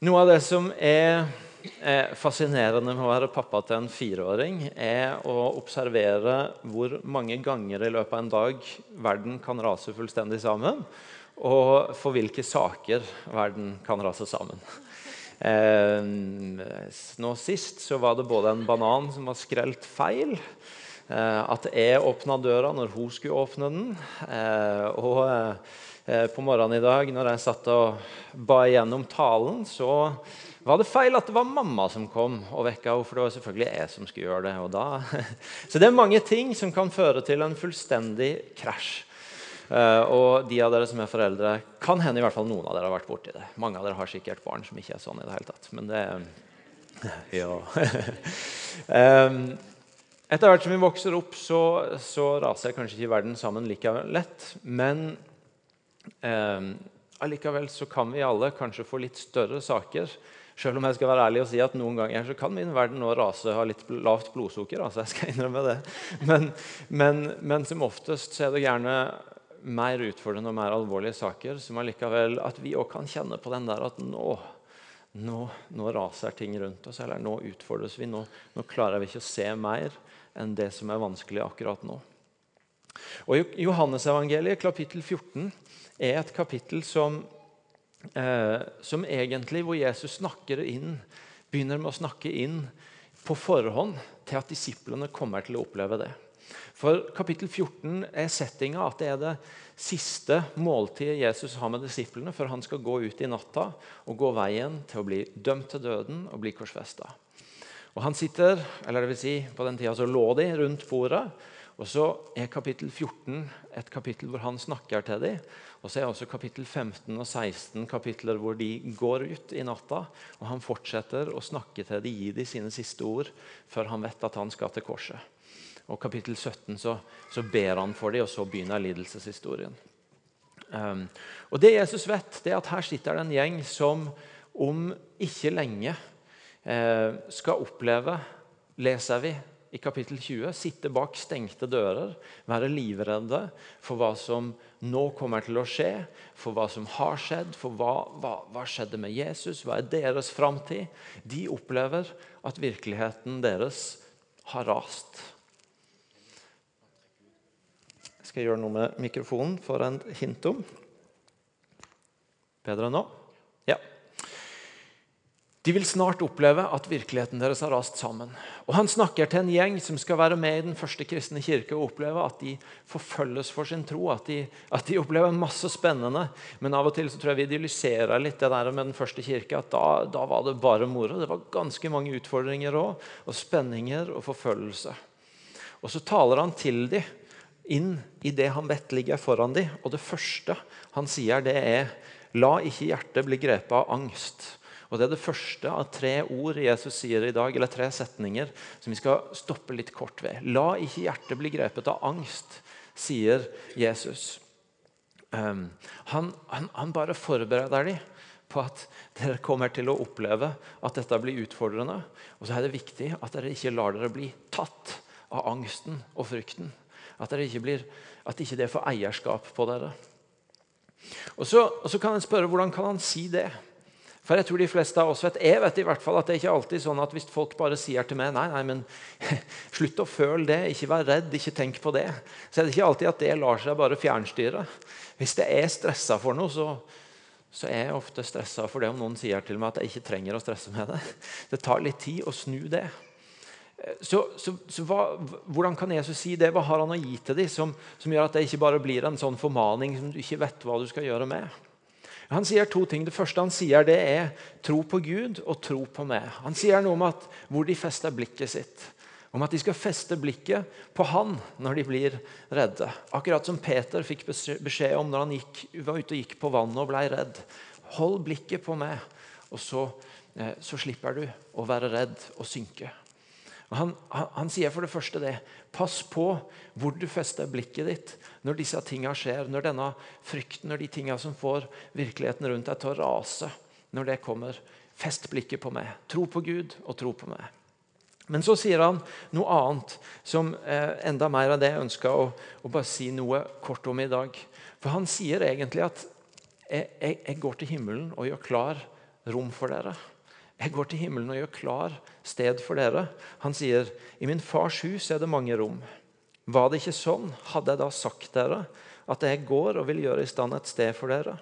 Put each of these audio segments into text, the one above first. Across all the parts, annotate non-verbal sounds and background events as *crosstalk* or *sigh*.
Noe av det som er eh, fascinerende med å være pappa til en fireåring, er å observere hvor mange ganger i løpet av en dag verden kan rase fullstendig sammen, og for hvilke saker verden kan rase sammen. Eh, nå sist så var det både en banan som var skrelt feil, eh, at jeg åpna døra når hun skulle åpne den, og på morgenen i dag når jeg satt og ba igjennom talen, så var det feil at det var mamma som kom og vekka henne. For det var selvfølgelig jeg som skulle gjøre det. Og Da, *laughs* så det er mange ting som kan føre til en fullstendig krasj. Uh, og de av dere som er foreldre, kan hende i hvert fall noen av dere har vært borti det. Mange av dere har sikkert barn som ikke er sånn i det hele tatt. Men det *laughs* Ja. *laughs* etter hvert som vi vokser opp, så, så raser kanskje ikke verden sammen like lett. Men Eh, allikevel så kan vi alle kanskje få litt større saker. Selv om jeg skal være ærlig og si at noen ganger så kan min verden nå rase ha litt lavt blodsukker. altså jeg skal innrømme det. Men, men, men som oftest så er det gjerne mer utfordrende og mer alvorlige saker som allikevel at vi òg kan kjenne på den der at nå, nå, nå, raser ting rundt oss, eller nå utfordres vi. Nå, nå klarer vi ikke å se mer enn det som er vanskelig akkurat nå. Og I Johannesevangeliet kapittel 14 er et kapittel som, eh, som egentlig hvor Jesus snakker inn, begynner med å snakke inn på forhånd til at disiplene kommer til å oppleve det. For Kapittel 14 er settinga at det er det siste måltidet Jesus har med disiplene før han skal gå ut i natta og gå veien til å bli dømt til døden og bli korsfesta. Og han sitter, eller det vil si, På den tida så lå de rundt bordet. Og så er kapittel 14 et kapittel hvor han snakker til dem. Og så er også kapittel 15 og 16 kapitler hvor de går ut i natta. Og han fortsetter å snakke til de, gi de sine siste ord, før han vet at han skal til korset. Og kapittel 17 så, så ber han for dem, og så begynner lidelseshistorien. Um, og Det Jesus vet, det er at her sitter det en gjeng som om ikke lenge eh, skal oppleve, leser vi, i kapittel 20 sitte bak stengte dører, være livredde for hva som nå kommer til å skje, for hva som har skjedd, for hva, hva, hva skjedde med Jesus, hva er deres framtid? De opplever at virkeligheten deres har rast. Jeg skal gjøre noe med mikrofonen for en hint om. Bedre enn nå? De vil snart oppleve at virkeligheten deres har rast sammen. Og Han snakker til en gjeng som skal være med i den første kristne kirke og oppleve at de forfølges for sin tro. At de, at de opplever masse spennende. Men av og til så tror jeg vi idylliserer litt det der med den første kirke. At da, da var det bare moro. Det var ganske mange utfordringer òg. Og spenninger og forfølgelse. Og så taler han til dem inn i det han vet ligger foran dem. Og det første han sier, det er La ikke hjertet bli grepet av angst. Og Det er det første av tre ord Jesus sier i dag, eller tre setninger som vi skal stoppe litt kort ved. La ikke hjertet bli grepet av angst, sier Jesus. Um, han, han, han, bare forbereder dem på at dere kommer til å oppleve at dette blir utfordrende. Og så er det viktig at dere ikke lar dere bli tatt av angsten og frykten. At, ikke, blir, at ikke det får eierskap på dere. Og så, og så kan en spørre hvordan kan han si det? For jeg tror de fleste av oss vet, jeg vet i hvert fall at det er ikke alltid sånn at hvis folk bare sier til meg nei, nei, men *laughs* slutt å føle det, ikke vær redd, ikke tenk på det, så er det ikke alltid at det lar seg bare fjernstyre. Hvis jeg er stressa for noe, så, så er jeg ofte stressa for det om noen sier til meg at jeg ikke trenger å stresse med det. Det tar litt tid å snu det. Så, så, så hva, Hvordan kan Jesus si det? Hva har han å gi til dem som, som gjør at det ikke bare blir en sånn formaning som du ikke vet hva du skal gjøre med? Han sier to ting. Det første han sier, det er tro på Gud og tro på meg. Han sier noe om at hvor de fester blikket sitt. Om at de skal feste blikket på han når de blir redde. Akkurat som Peter fikk beskjed om når han gikk, var ute og gikk på vannet og ble redd. Hold blikket på meg, og så, eh, så slipper du å være redd og synke. Han, han, han, sier for det første det. Pass på hvor du fester blikket ditt når disse tingene skjer. Når denne frykten og de tingene som får virkeligheten rundt deg til å rase. Når det kommer. Fest blikket på meg. Tro på Gud og tro på meg. Men så sier han noe annet, som eh, enda mer av det jeg ønska å, å, bare si noe kort om i dag. For han sier egentlig at jeg, jeg, jeg går til himmelen og gjør klar rom for dere. Jeg går til himmelen og gjør klar sted for dere. Han sier, i min fars hus er det mange rom. Var det ikke sånn, hadde jeg da sagt dere at jeg går og vil gjøre i stand et sted for dere.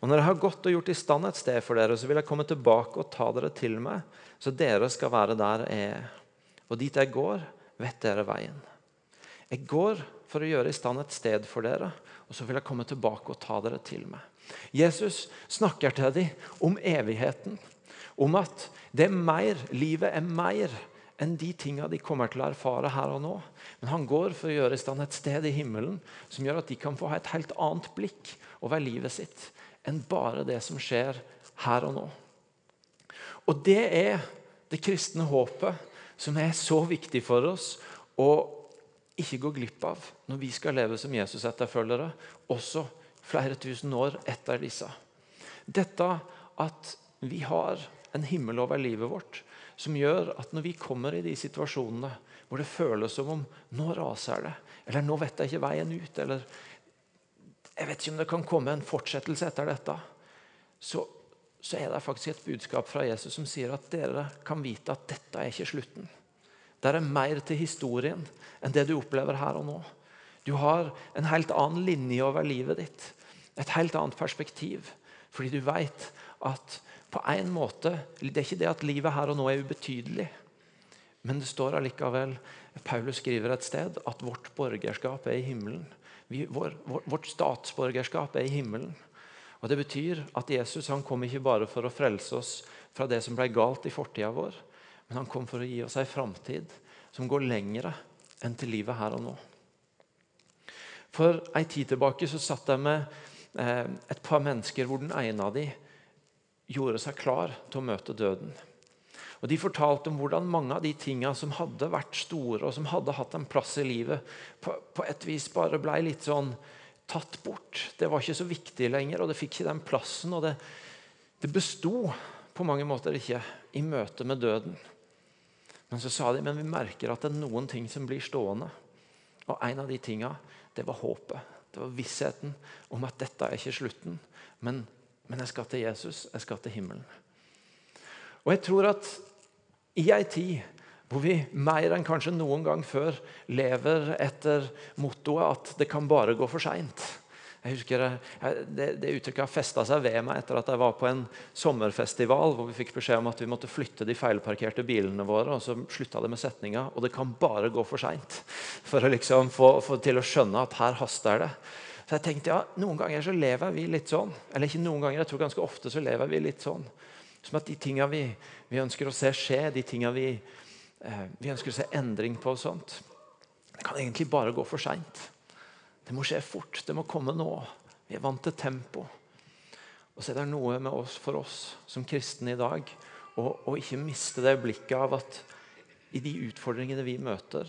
Og når jeg har gått og gjort i stand et sted for dere, så vil jeg komme tilbake og ta dere til meg, så dere skal være der jeg er. Og dit jeg går, vet dere veien. Jeg går for å gjøre i stand et sted for dere, og så vil jeg komme tilbake og ta dere til meg. Jesus snakker til dem om evigheten, om at det er mer, livet er mer enn de tingene de kommer til å erfare her og nå. Men han går for å gjøre i stand et sted i himmelen som gjør at de kan få ha et helt annet blikk over livet sitt enn bare det som skjer her og nå. Og det er det kristne håpet som er så viktig for oss å ikke gå glipp av når vi skal leve som Jesus-etterfølgere, også flere tusen år etter disse. Dette at vi har en himmel over livet vårt som gjør at når vi kommer i de situasjonene hvor det føles som om nå raser det, eller nå vet jeg ikke veien ut, eller jeg vet ikke om det kan komme en fortsettelse etter dette, så, så er det faktisk et budskap fra Jesus som sier at dere kan vite at dette er ikke slutten. Det er mer til historien enn det du opplever her og nå. Du har en helt annen linje over livet ditt. Et helt annet perspektiv. Fordi du vet at på en måte Det er ikke det at livet her og nå er ubetydelig. Men det står allikevel Paulus skriver et sted at vårt borgerskap er i himmelen. Vi, vår, vårt statsborgerskap er i himmelen. Og Det betyr at Jesus han kom ikke bare for å frelse oss fra det som ble galt i fortida vår, men han kom for å gi oss ei framtid som går lengre enn til livet her og nå. For ei tid tilbake så satt jeg med eh, et par mennesker hvor den ene av dem gjorde seg klar til å møte døden. Og De fortalte om hvordan mange av de tingene som hadde vært store, og som hadde hatt en plass i livet, på, på et vis bare ble litt sånn tatt bort. Det var ikke så viktig lenger, og det fikk ikke den plassen. Og det, det besto på mange måter ikke i møte med døden. Men så sa de men vi merker at det er noen ting som blir stående. Og en av de tinga, det var håpet. Det var vissheten om at dette er ikke slutten. Men, men jeg skal til Jesus. Jeg skal til himmelen. Og jeg tror at i ei tid hvor vi mer enn kanskje noen gang før lever etter mottoet at det kan bare gå for seint jeg husker Det, det uttrykket har festa seg ved meg etter at jeg var på en sommerfestival hvor vi fikk beskjed om at vi måtte flytte de feilparkerte bilene våre. og Så slutta det med setninga 'og det kan bare gå for seint'. For å liksom få, få, til å skjønne at her haster det. Så jeg tenkte ja, Noen ganger så lever vi litt sånn. Eller ikke noen ganger, jeg tror ganske ofte så lever vi litt sånn. Som at de tinga vi, vi, ønsker å se skje, de tinga vi, eh, vi ønsker å se endring på, og sånt, det kan egentlig bare gå for seint. Det må skje fort. Det må komme nå. Vi er vant til tempo. Og så er det noe med oss for oss som kristne i dag å ikke miste det blikket av at i de utfordringene vi møter,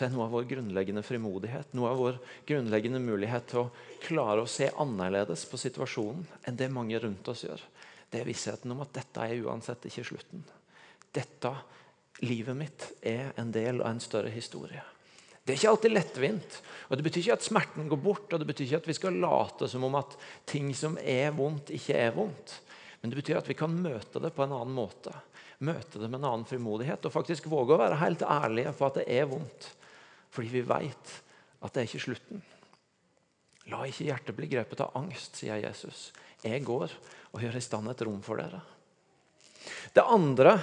så er noe av vår grunnleggende frimodighet, noe av vår grunnleggende mulighet til å klare å se annerledes på situasjonen enn det mange rundt oss gjør. Det er vissheten om at dette er uansett ikke slutten. Dette, livet mitt, er en del av en større historie. Det er ikke alltid lettvint. og Det betyr ikke at smerten går bort, og det betyr ikke at vi skal late som om at ting som er vondt, ikke er vondt. Men det betyr at vi kan møte det på en annen måte. Møte det med en annen frimodighet og faktisk våge å være helt ærlige på at det er vondt. Fordi vi veit at det er ikke slutten. La ikke hjertet bli grepet av angst, sier Jesus. Jeg går og gjør i stand et rom for dere. Det andre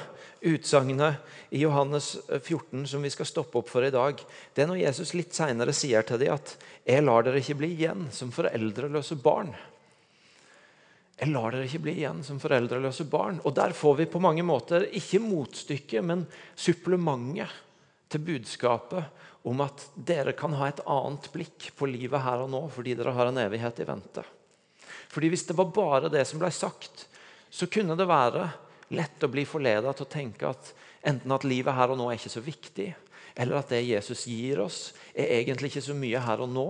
utsagnet i Johannes 14 som vi skal stoppe opp for i dag, det er når Jesus litt senere sier til dem at 'Jeg lar dere ikke bli igjen som foreldreløse barn'. Jeg lar dere ikke bli igjen som foreldreløse barn. Og Der får vi på mange måter ikke motstykket, men supplementet til budskapet om at dere kan ha et annet blikk på livet her og nå fordi dere har en evighet i vente. Fordi Hvis det var bare det som ble sagt, så kunne det være lett å bli forleda til å tenke at enten at livet her og nå er ikke så viktig, eller at det Jesus gir oss, er egentlig ikke så mye her og nå,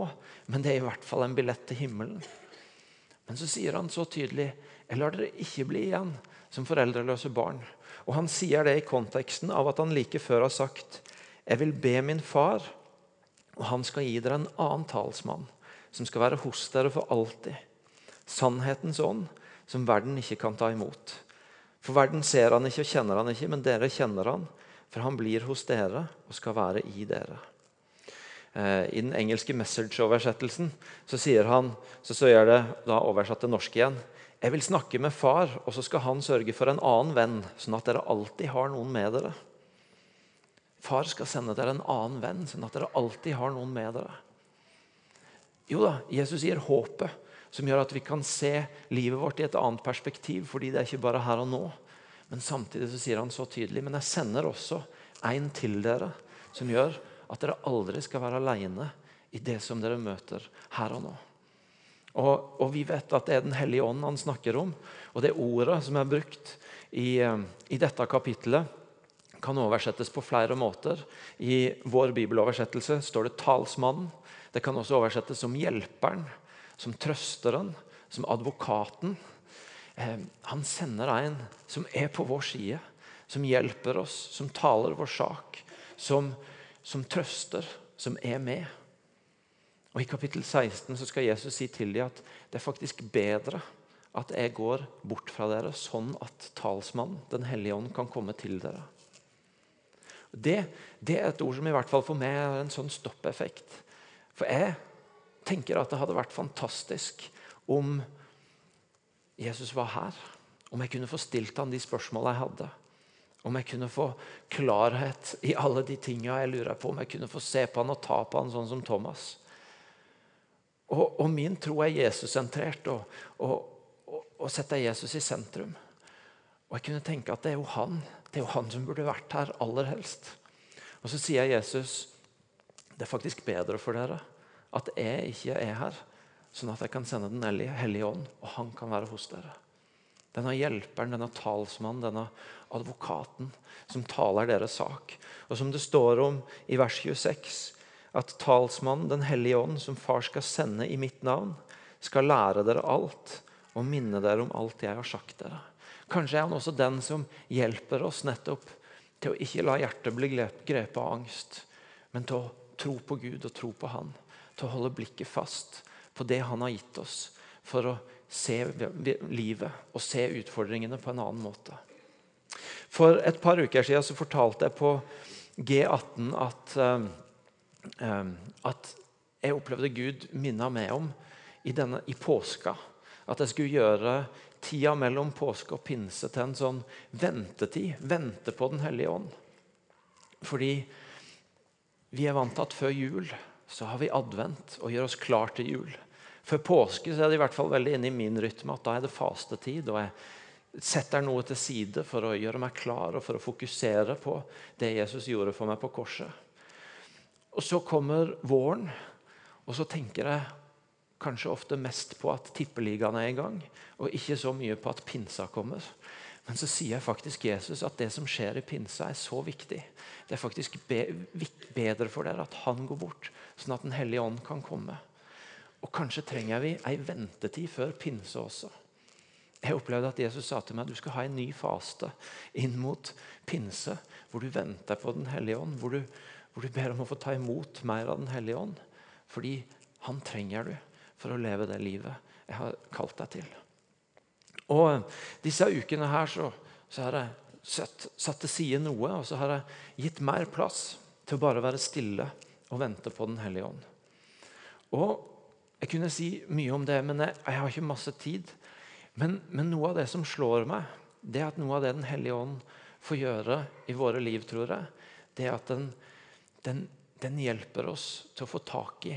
men det er i hvert fall en billett til himmelen. Men så sier han så tydelig jeg lar dere ikke bli igjen som foreldreløse barn. Og Han sier det i konteksten av at han like før har sagt jeg vil be min far, og han skal gi dere en annen talsmann, som skal være hos dere for alltid. Sannhetens ånd, som verden ikke kan ta imot. For verden ser han ikke og kjenner han ikke, men dere kjenner han, for han blir hos dere og skal være i dere. Eh, I den engelske message-oversettelsen så sier han, så, gjør det da oversatt til norsk igjen Jeg vil snakke med far, og så skal han sørge for en annen venn, sånn at dere alltid har noen med dere. Far skal sende dere en annen venn, sånn at dere alltid har noen med dere. Jo da, Jesus gir håpet som gjør at vi kan se livet vårt i et annet perspektiv, fordi det er ikke bare her og nå. Men samtidig så sier han så tydelig men jeg sender også en til dere som gjør at dere aldri skal være alene i det som dere møter her og nå. Og, og Vi vet at det er Den hellige ånd han snakker om. Og det ordet som er brukt i, eh, i dette kapittelet, kan oversettes på flere måter. I vår bibeloversettelse står det 'talsmannen'. Det kan også oversettes som 'hjelperen' som trøsteren, som advokaten. Eh, han sender en som er på vår side, som hjelper oss, som taler vår sak, som, som trøster, som er med. Og I kapittel 16 så skal Jesus si til dem at det er faktisk bedre at jeg går bort fra dere, sånn at talsmannen, Den hellige ånd, kan komme til dere. Det, det, er et ord som i hvert fall for meg har en sånn stoppeffekt. For jeg tenker at det hadde vært fantastisk om Jesus var her. Om jeg kunne få stilt han de spørsmålene jeg hadde. Om jeg kunne få klarhet i alle de tingene jeg lurer på. Om jeg kunne få se på han og ta på han sånn som Thomas. Og, og min tro er Jesus-sentrert og, og, og, setter Jesus i sentrum. Og jeg kunne tenke at det er jo han det er jo han som burde vært her aller helst. Og så sier Jesus det er faktisk bedre for dere at jeg ikke er her, sånn at jeg kan sende Den hellige ånd, og han kan være hos dere. Denne hjelperen, denne talsmannen, denne advokaten som taler deres sak. Og som det står om i vers 26, at talsmannen, Den hellige ånd, som far skal sende i mitt navn, skal lære dere alt og minne dere om alt jeg har sagt dere. Kanskje er han også den som hjelper oss nettopp til å ikke la hjertet bli grepet av angst, men til å tro på Gud og tro på Han til å holde blikket fast på det han har gitt oss, for å se livet og se utfordringene på en annen måte. For et par uker siden så fortalte jeg på G18 at, uh, at jeg opplevde Gud minna meg om i, denne, i påska at jeg skulle gjøre tida mellom påske og pinse til en sånn ventetid. Vente på Den hellige ånd. Fordi vi er vant til at før jul så har vi advent og gjør oss klar til jul. Før påske så er det i hvert fall veldig inne i min rytme at da er det fastetid. og jeg setter noe til side for å gjøre meg klar og for å fokusere på det Jesus gjorde for meg på korset. Og Så kommer våren, og så tenker jeg kanskje ofte mest på at tippeligaen er i gang, og ikke så mye på at pinsa kommer. Men så sier faktisk Jesus at det som skjer i pinsa, er så viktig. Det er faktisk bedre for dere at han går bort, sånn at Den hellige ånd kan komme. Og Kanskje trenger vi ei ventetid før pinse også. Jeg opplevde at Jesus sa til meg at du skal ha en ny faste inn mot pinse, hvor du venter på Den hellige ånd, hvor du, hvor du ber om å få ta imot mer av Den hellige ånd. Fordi han trenger du for å leve det livet jeg har kalt deg til. Og Disse ukene her så, så har jeg satt, satt til side noe, og så har jeg gitt mer plass til å bare være stille og vente på Den hellige ånd. Og Jeg kunne si mye om det, men jeg, jeg har ikke masse tid. Men, men, noe av det som slår meg, det er at noe av det Den hellige ånd får gjøre i våre liv, tror jeg, det er at den, den, den hjelper oss til å få tak i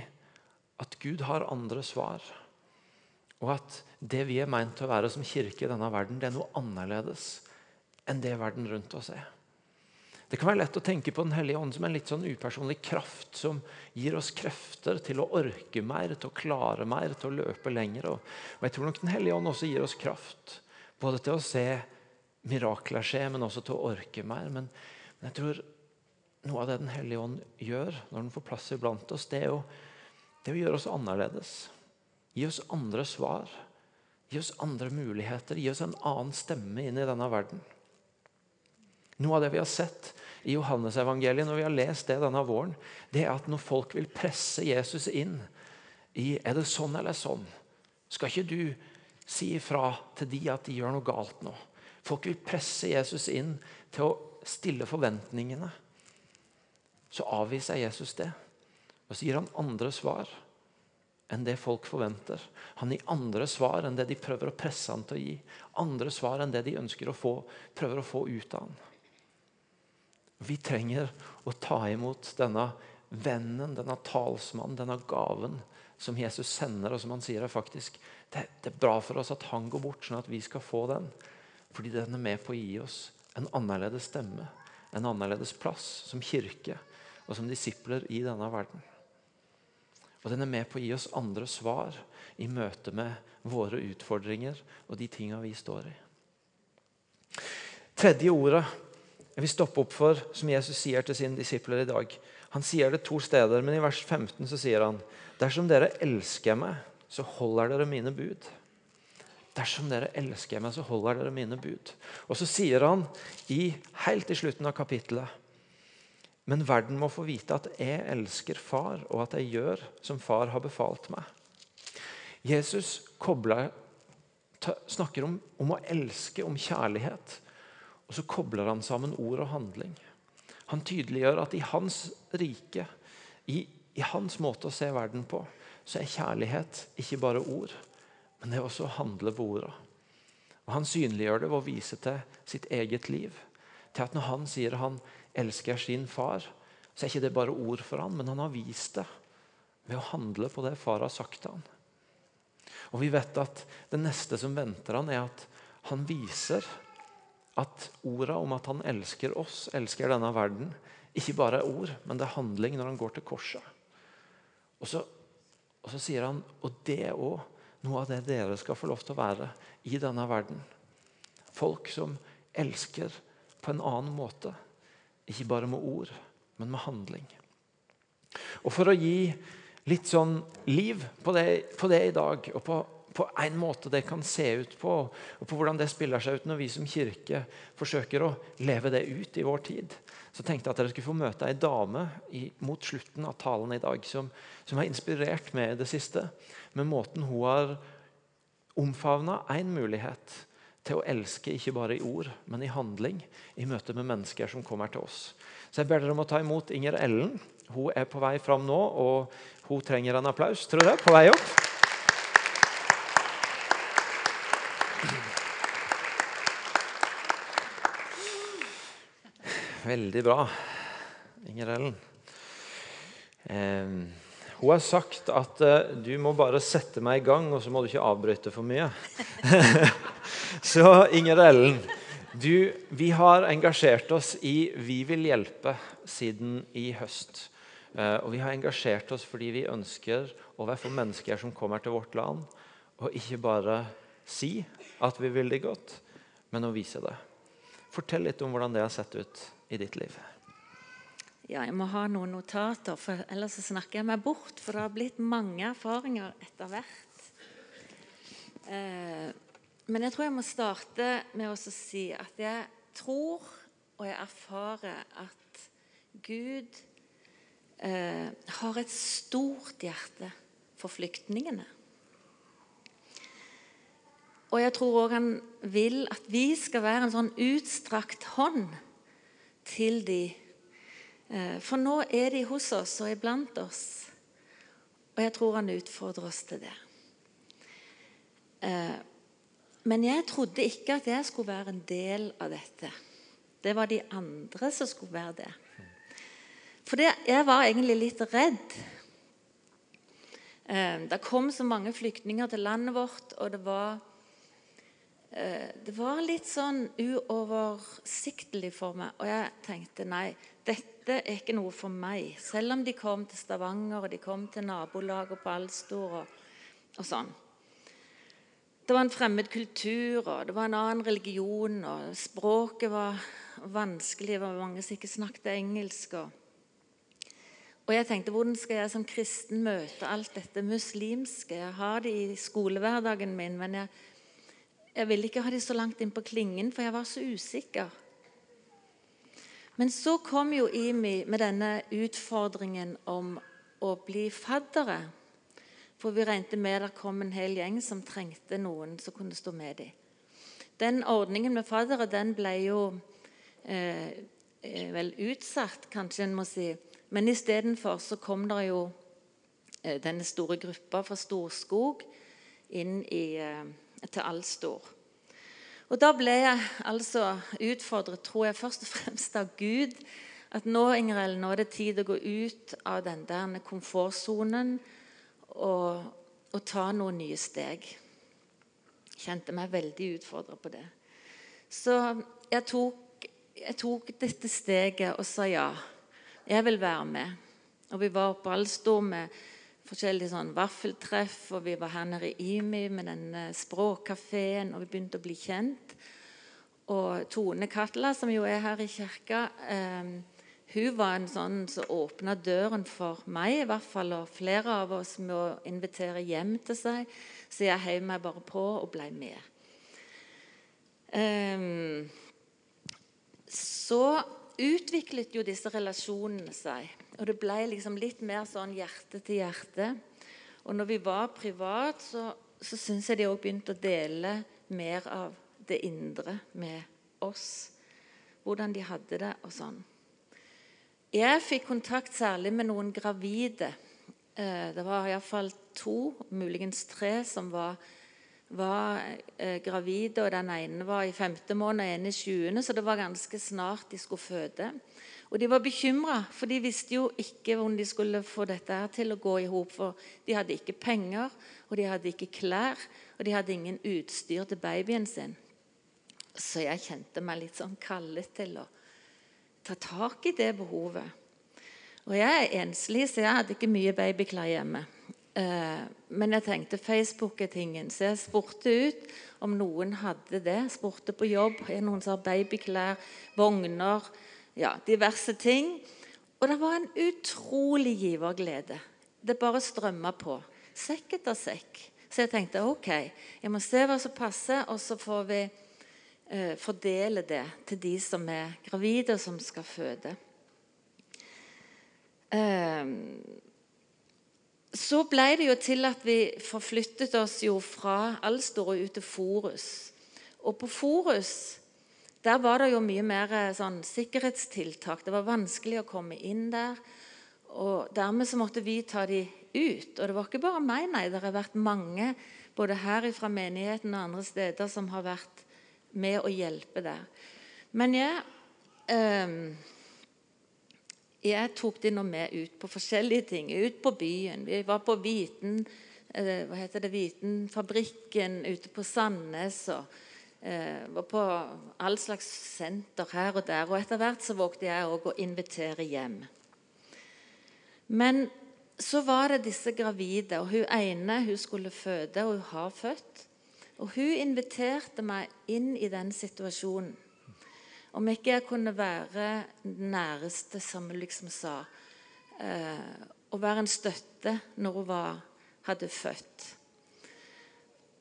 at Gud har andre svar. Og at det vi er meint til å være som kirke i denne verden, det er noe annerledes enn det verden rundt oss er. Det kan være lett å tenke på Den hellige ånd som en litt sånn upersonlig kraft som gir oss krefter til å orke mer, til å klare mer, til å løpe lenger. Og jeg tror nok Den hellige ånd også gir oss kraft, både til å se mirakler skje, men også til å orke mer. Men, men jeg tror noe av det Den hellige ånd gjør når den får plass iblant oss, det er, å, det å gjøre oss annerledes. Gi oss andre svar. Gi oss andre muligheter. Gi oss en annen stemme inn i denne verden. Noe av det vi har sett i Johannesevangeliet når vi har lest det denne våren, det er at når folk vil presse Jesus inn i er det sånn eller sånn, skal ikke du si ifra til de at de gjør noe galt nå. Folk vil presse Jesus inn til å stille forventningene. Så avviser Jesus det. Og så gir han andre svar enn det folk forventer. Han gir andre svar enn det de prøver å presse han til å gi. Andre svar enn det de ønsker å få, prøver å få ut av han. Vi trenger å ta imot denne vennen, denne talsmannen, denne gaven som Jesus sender, og som han sier er faktisk det, det, er bra for oss at han går bort, sånn at vi skal få den. Fordi den er med på å gi oss en annerledes stemme, en annerledes plass som kirke og som disipler i denne verden. Og den er med på å gi oss andre svar i møte med våre utfordringer og de tinga vi står i. Tredje ordet jeg vil stoppe opp for, som Jesus sier til sine disipler i dag. Han sier det to steder, men i vers 15 så sier han Dersom dere elsker meg, så holder dere mine bud. Dersom dere elsker meg, så holder dere mine bud. Og så sier han i, helt i slutten av kapittelet Men verden må få vite at jeg elsker far, og at jeg gjør som far har befalt meg. Jesus kobler, snakker om, om å elske, om kjærlighet. Og så kobler han sammen ord og handling. Han tydeliggjør at i hans rike, i, i hans måte å se verden på, så er kjærlighet ikke bare ord, men det er også å handle på orda. Og Han synliggjør det ved å vise til sitt eget liv. Til at Når han sier han elsker jeg sin far, så er ikke det bare ord for han, men han har vist det ved å handle på det far har sagt til han. Og Vi vet at det neste som venter han, er at han viser at orda om at han elsker oss, elsker denne verden, ikke bare er ord, men det er handling når han går til korset. Og så, og så sier han og det er òg noe av det dere skal få lov til å være i denne verden. Folk som elsker på en annen måte. Ikke bare med ord, men med handling. Og For å gi litt sånn liv på det, på det i dag, og på på en måte det kan se ut på, og på hvordan det spiller seg ut når vi som kirke forsøker å leve det ut i vår tid. Så tenkte jeg at dere skulle få møte ei dame i, mot slutten av talen i dag som, som har inspirert meg i det siste med måten hun har omfavna én mulighet til å elske ikke bare i ord, men i handling i møte med mennesker som kommer til oss. Så jeg ber dere om å ta imot Inger Ellen. Hun er på vei fram nå, og hun trenger en applaus, tror jeg, på vei opp. Veldig bra, Inger Ellen. Eh, hun har sagt at eh, du må bare sette meg i gang, og så må du ikke avbryte for mye. *laughs* så Inger Ellen, du, vi har engasjert oss i Vi vil hjelpe siden i høst. Eh, og vi har engasjert oss fordi vi ønsker å være for mennesker som kommer til vårt land, og ikke bare si at vi vil det godt, men å vise det. Fortell litt om hvordan det har sett ut i ditt liv. Ja, jeg må ha noen notater, for ellers snakker jeg meg bort. For det har blitt mange erfaringer etter hvert. Eh, men jeg tror jeg må starte med å si at jeg tror og jeg erfarer at Gud eh, har et stort hjerte for flyktningene. Og jeg tror òg han vil at vi skal være en sånn utstrakt hånd til de. Eh, for nå er de hos oss og iblant oss. Og jeg tror han utfordrer oss til det. Eh, men jeg trodde ikke at jeg skulle være en del av dette. Det var de andre som skulle være det. For jeg var egentlig litt redd. Eh, det kom så mange flyktninger til landet vårt, og det var Eh, det var litt sånn uoversiktlig for meg. Og jeg tenkte nei, dette er ikke noe for meg. Selv om de kom til Stavanger og de kom til nabolaget på Alstor og, og, sånn. Det var en fremmed kultur, og det var en annen religion, og språket var vanskelig. Det var mange som ikke snakket engelsk. Og, og jeg tenkte, hvordan skal jeg som kristen møte alt dette muslimske? Jeg har det i skolehverdagen min, men jeg jeg ville ikke ha det så langt inn på klingen, for jeg var så usikker. Men så kom jo Imi med denne utfordringen om å bli faddere For vi regnet med det kom en hel gjeng som trengte noen som kunne stå med dem. Den ordningen med faddere den ble jo eh vel utsatt, kanskje en må si. Men istedenfor så kom det jo eh, denne store gruppa fra Storskog inn i, eh, til Alstor. Og Da ble jeg altså utfordret, tror jeg, først og fremst av Gud. At nå Ingrid, nå er det tid å gå ut av den der komfortsonen og, og ta noen nye steg. Kjente meg veldig utfordra på det. Så jeg tok, jeg tok dette steget og sa ja. Jeg vil være med. Og vi var på Alstom med forskjellige sånn vaffeltreff, og vi var her nede i IMI med denne språkkafeen, og vi begynte å bli kjent. Og Tone Katla, som jo er her i kirka, eh, hun var en sånn som åpna døren for meg, i hvert fall, og flere av oss med å invitere hjem til seg. Så jeg heiv meg bare på og ble med. Um, så utviklet jo disse relasjonene seg. Og det ble liksom litt mer sånn hjerte til hjerte. Og når vi var privat, så, så syns jeg de òg begynte å dele mer av det indre med oss. Hvordan de hadde det og sånn. Jeg fikk kontakt særlig med noen gravide. Eh, det var iallfall to, muligens tre, som var var eh, gravide, og den ene var i femte måned og en i sjuende, så det var ganske snart de skulle føde. Og de var bekymra, for de visste jo ikke hvordan de skulle få dette her til å gå i hop. For de hadde ikke penger, og de hadde ikke klær, og de hadde ingen utstyr til babyen sin. Så jeg kjente meg litt sånn kallet til å ta tak i det behovet. Og jeg er enslig, så jeg hadde ikke mye babyklær hjemme. Eh, men jeg tenkte Facebook er tingen, så jeg spurte ut om noen hadde det. Spurte på jobb. Er noen som har babyklær, vogner, ja, diverse ting. Og det var en utrolig giverglede. Det bare strømma på. Sekk etter sekk. Så jeg tenkte ok, jeg må se hva som passer, og så får vi eh, fordele det til de som er gravide, og som skal føde. Eh, så ble det jo til at vi forflyttet oss jo fra Alstor og ut til Forus. Og på Forus der var det jo mye mer eh, sånn, sikkerhetstiltak. Det var vanskelig å komme inn der. og Dermed så måtte vi ta de ut. Og det var ikke bare meg, nei. Det har vært mange både her fra menigheten og andre steder som har vært med å hjelpe der. Men jeg eh, jeg tok de nå med ut på forskjellige ting. Ut på byen. Vi var på Viten, eh, hva heter det, Vitenfabrikken ute på Sandnes. og eh, var på all slags senter her og der. Og etter hvert så vågte jeg òg å invitere hjem. Men så var det disse gravide, og hun ene hun skulle føde, og hun har født. Og hun inviterte meg inn i den situasjonen. Om ikke jeg kunne være den næreste, som hun liksom sa. Eh, være en støtte når hun var, hadde født.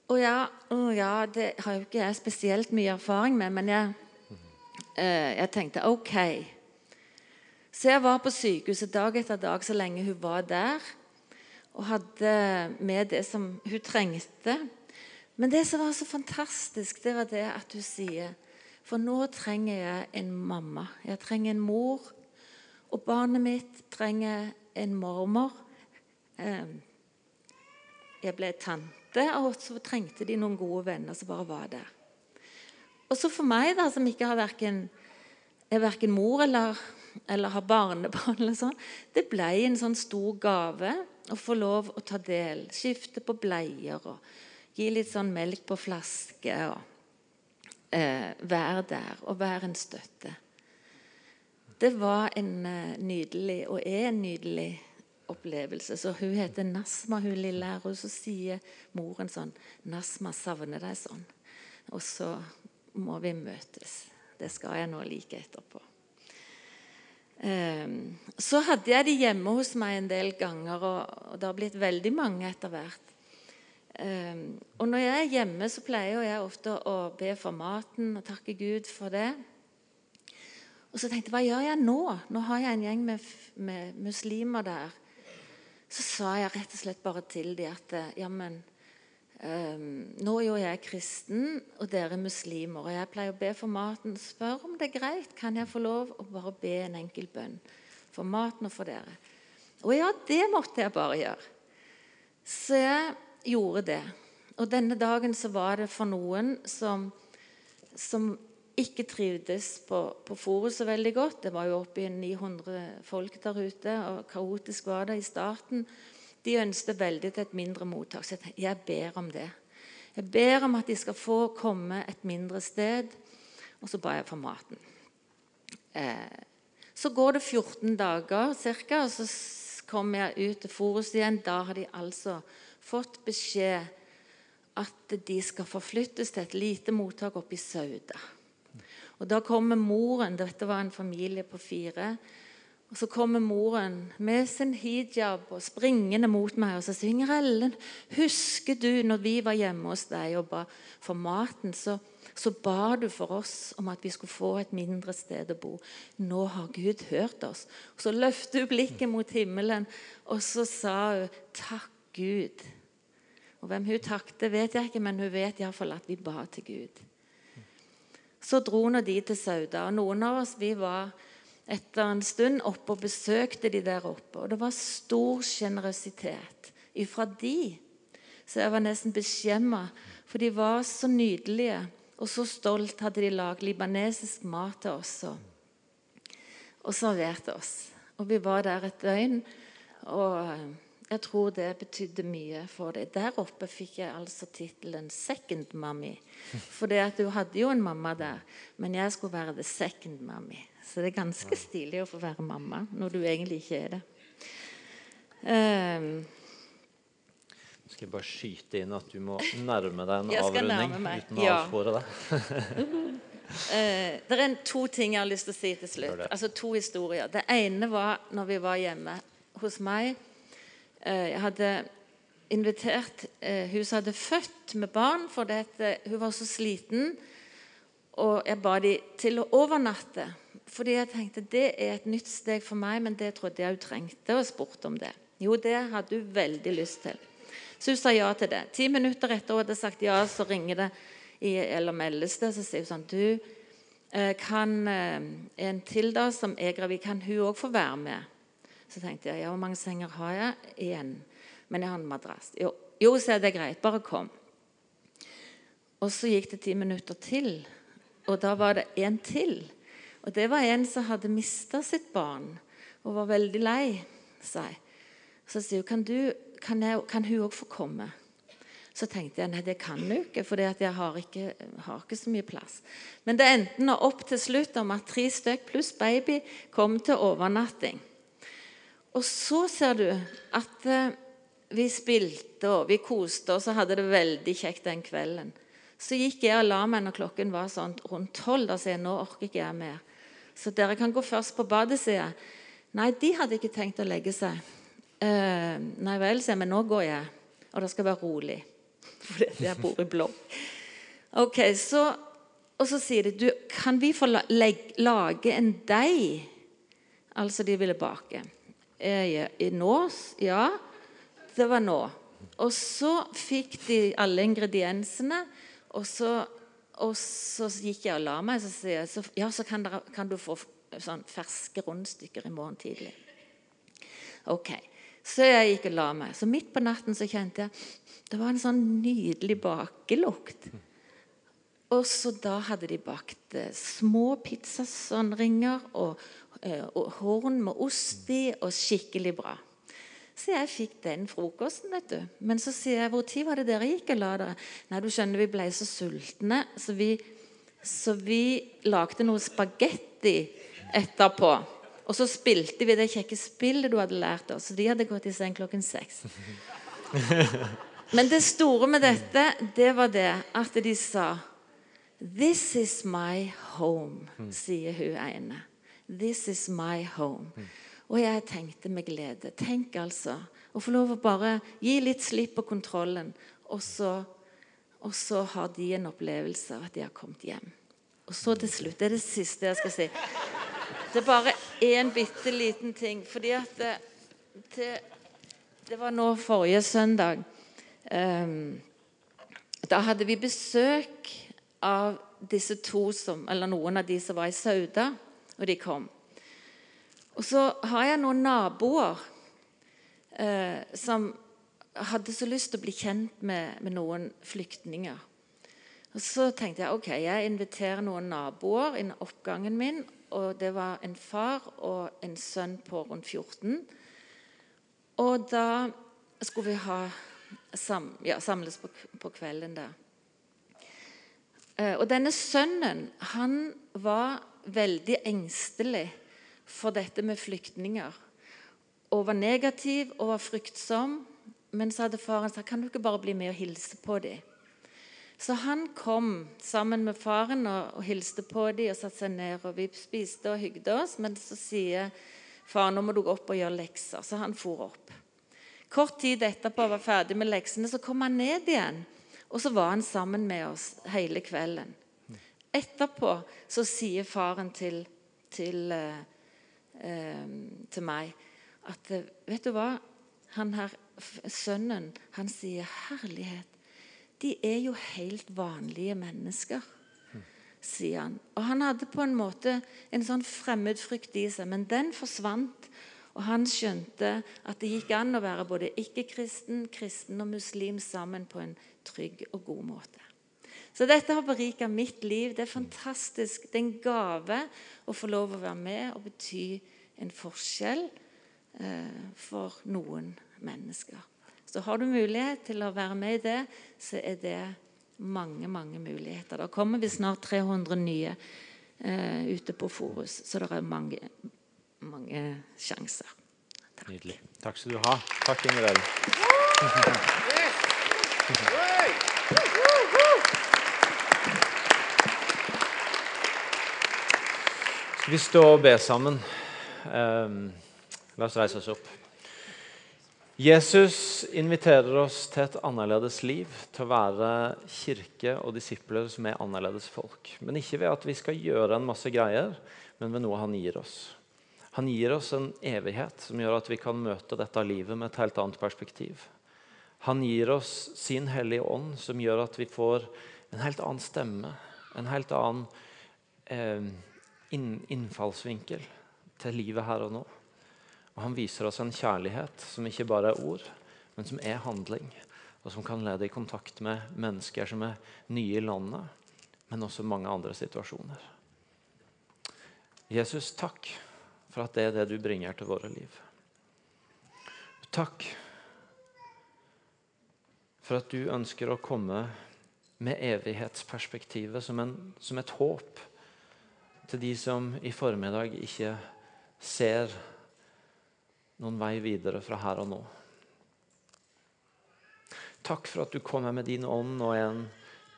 Og ja, ja, det har jo ikke jeg spesielt mye erfaring med, men jeg, eh, jeg tenkte OK. Så jeg var på sykehuset dag etter dag så lenge hun var der, og hadde med det som hun trengte. Men det som var så fantastisk, det var det at hun sier for nå trenger jeg en mamma. Jeg trenger en mor. Og barnet mitt trenger en mormor. Ehm, jeg ble tante, og så trengte de noen gode venner som bare var der. Og så for meg, da, som ikke har verken, er verken mor eller, eller har barnebarn, eller sånn, det ble en sånn stor gave å få lov å ta del. Skifte på bleier og gi litt sånn melk på flaske. og eh, være der og være en støtte. Det var en eh, nydelig, og er en nydelig opplevelse. Så Hun heter Nasma, hun lille her. Og så sier moren sånn 'Nasma savner deg sånn.' Og så må vi møtes. Det skal jeg nå like etterpå. Um, så hadde jeg de hjemme hos meg en del ganger, og det har blitt veldig mange etter hvert. Um, og når jeg er hjemme, så pleier jeg ofte å be for maten og takke Gud for det. Og så tenkte jeg hva gjør jeg nå? Nå har jeg en gjeng med, med muslimer der. så sa jeg rett og slett bare til dem at jammen Um, nå er jo jeg kristen, og dere er muslimer. Og jeg pleier å be for maten. Spør om det er greit. Kan jeg få lov å bare be en enkel bønn for maten og for dere? Og ja, det måtte jeg bare gjøre. Så jeg gjorde det. Og denne dagen så var det for noen som, som ikke trivdes på, på Forus så veldig godt. Det var jo oppi 900 folk der ute, og kaotisk var det i starten. De ønsket veldig til et mindre mottak. Så jeg, ber om det. Jeg ber om at de skal få komme et mindre sted. Og så ba jeg for maten. Eh, så går det 14 dager ca., og så kommer jeg ut til Forus igjen. Da har de altså fått beskjed at de skal forflyttes til et lite mottak oppe i Sauda. Og Da kommer moren Dette var en familie på fire. Og Så kommer moren med sin hijab og springende mot meg og så synger Ellen, husker du når vi var hjemme hos deg og ba for maten, så, så ba du for oss om at vi skulle få et mindre sted å bo. Nå har Gud hørt oss. Og Så løfter hun blikket mot himmelen, og så sa hun takk, Gud. Og Hvem hun takket, vet jeg ikke, men hun vet iallfall at vi ba til Gud. Så dro nå de til Sauda, og noen av oss vi var etter en stund oppe og besøkte de der oppe. Og det var stor sjenerøsitet ifra de. Så jeg var nesten beskjemma, for de var så nydelige. Og så stolt hadde de lagd libanesisk mat til oss og, og serverte oss. Og vi var der et døgn. Og jeg tror det betydde mye for deg. Der oppe fikk jeg altså tittelen 'second mommy'. For du hadde jo en mamma der, men jeg skulle være 'the second mommy'. Så det er ganske stilig å få være mamma når du egentlig ikke er det. Um, skal jeg bare skyte inn at du må nærme deg en avrunding uten å ja. avspore deg. uh, *laughs* det er to ting jeg har lyst til å si til slutt. Altså To historier. Det ene var når vi var hjemme hos meg. Uh, jeg hadde invitert uh, Hun som hadde født med barn, for dette, hun var så sliten. Og jeg ba dem til å overnatte fordi jeg tenkte det er et nytt steg for meg, men det trodde jeg hun trengte, og spurte om det. Jo, det hadde hun veldig lyst til. Så hun sa ja til det. Ti minutter etter hun hadde sagt ja, så ringer det i, eller meldes det, så sier hun sånn Du, eh, kan eh, en til da som er gravid, kan hun òg få være med? Så tenkte jeg ja, hvor mange senger har jeg igjen? Men jeg har en madrass. Jo, jo så er det greit. Bare kom. Og så gikk det ti minutter til, og da var det en til. Og Det var en som hadde mista sitt barn og var veldig lei seg. Så sier hun kan, du, kan, jeg, kan hun òg få komme. Så tenkte jeg nei, det kan hun ikke, for jeg har ikke, har ikke, så mye plass. Men det endte nå opp til slutt om at tre stykk pluss baby kom til overnatting. Og så ser du at eh, vi spilte og vi koste oss og hadde det veldig kjekt den kvelden. Så gikk jeg og la meg når klokken var sånn rundt tolv. Da sier jeg nå orker ikke jeg mer. Så dere kan gå først på badet, sier jeg. Nei, de hadde ikke tenkt å legge seg. Uh, nei vel, sier jeg, men nå går jeg. Og det skal være rolig. *laughs* Fordi jeg bor i blokk. Ok, så, Og så sier de du, kan vi få lage en deig? Altså, de ville bake. Eh, nå? Ja, det var nå. Og så fikk de alle ingrediensene, og så og så gikk jeg og la meg, så sier jeg så, ja, så kan, dere, kan du få sånn ferske rundstykker i morgen tidlig. Ok. Så jeg gikk og la meg. Så midt på natten så kjente jeg det var en sånn nydelig bakelukt. Og så da hadde de bakt eh, små pizzasåndringer og horn med ost i, og skikkelig bra. Så jeg fikk den frokosten, vet du. Men så sier jeg, 'Hvor tid var det dere gikk og la dere?' Nei, du skjønner, vi ble så sultne, så vi, så vi lagde noe spagetti etterpå. Og så spilte vi det kjekke spillet du hadde lært oss. Så de hadde gått i seng klokken seks. Men det store med dette, det var det at de sa This is my home, sier hun ene. This is my home. Og jeg tenkte med glede. Tenk altså å få lov å bare gi litt slipp på kontrollen, og så, og så har de en opplevelse av at de har kommet hjem. Og så til slutt Det er det siste jeg skal si. Det er bare én bitte liten ting. Fordi at det, det, Det var nå forrige søndag. Um, da hadde vi besøk av disse to som, eller noen av de som var i Sauda, og de kom. Og så har jeg noen naboer eh, som hadde så lyst til å bli kjent med, med, noen flyktninger. Og Så tenkte jeg ok, jeg inviterer noen naboer inn oppgangen min. og Det var en far og en sønn på rundt 14. Og da skulle vi ha sam, ja, samles på, på, kvelden der. Eh, og denne sønnen han var veldig engstelig for dette med flyktninger. Og var negativ og var fryktsom. Men så hadde faren sagt kan du ikke bare bli med og hilse på dem. Så han kom sammen med faren og, og hilste på dem og satte seg ned. og Vi spiste og hygde oss, men så sier faren nå må du gå opp og gjøre lekser. Så han for opp. Kort tid etterpå var ferdig med leksene, så kom han ned igjen. Og så var han sammen med oss hele kvelden. Etterpå så sier faren til, til, eh, til meg at Vet du hva? Han her, Sønnen han sier 'Herlighet, de er jo helt vanlige mennesker', sier han. Og han hadde på en måte en sånn fremmedfrykt i seg, men den forsvant og han skjønte at det gikk an å være både ikke-kristen, kristen og muslim sammen på en trygg og god måte. Så dette har berika mitt liv. Det er fantastisk. Det er en gave å få lov å være med og bety en forskjell eh, for noen mennesker. Så har du mulighet til å være med i det, så er det mange, mange muligheter. Da kommer vi snart 300 nye eh, ute på Forus, så det er mange, mange sjanser. Takk. Nydelig. Takk skal du ha. Takk, Ingrid. Vi stå og be sammen? Um, la oss reise oss opp. Jesus inviterer oss til et annerledes liv, til å være kirke og disipler som er annerledes folk. Men ikke ved at vi skal gjøre en masse greier, men ved noe han gir oss. Han gir oss en evighet som gjør at vi kan møte dette livet med et helt annet perspektiv. Han gir oss sin Hellige Ånd, som gjør at vi får en helt annen stemme, en helt annen eh, innfallsvinkel til livet her og nå. Og Han viser oss en kjærlighet som ikke bare er ord, men som er handling. Og som kan lede i kontakt med mennesker som er nye i landet, men også mange andre situasjoner. Jesus, takk for at det er det du bringer til våre liv. Takk for at du ønsker å komme med evighetsperspektivet som, en, som et håp til de som i formiddag ikke ser noen vei videre fra her og nå. Takk for at du kommer med din ånd og er en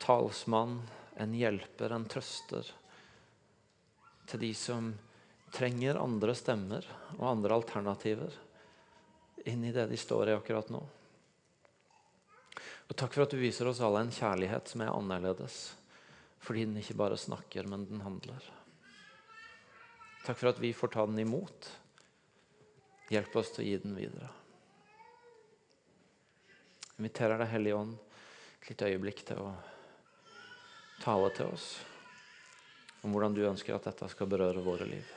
talsmann, en hjelper, en trøster til de som trenger andre stemmer og andre alternativer inn i det de står i akkurat nå. Og Takk for at du viser oss alle en kjærlighet som er annerledes, fordi den ikke bare snakker, men den handler. Takk for at vi får ta den imot. Hjelp oss til å gi den videre. Jeg inviterer Deg, Hellige Ånd, et lite øyeblikk til å tale til oss om hvordan du ønsker at dette skal berøre våre liv.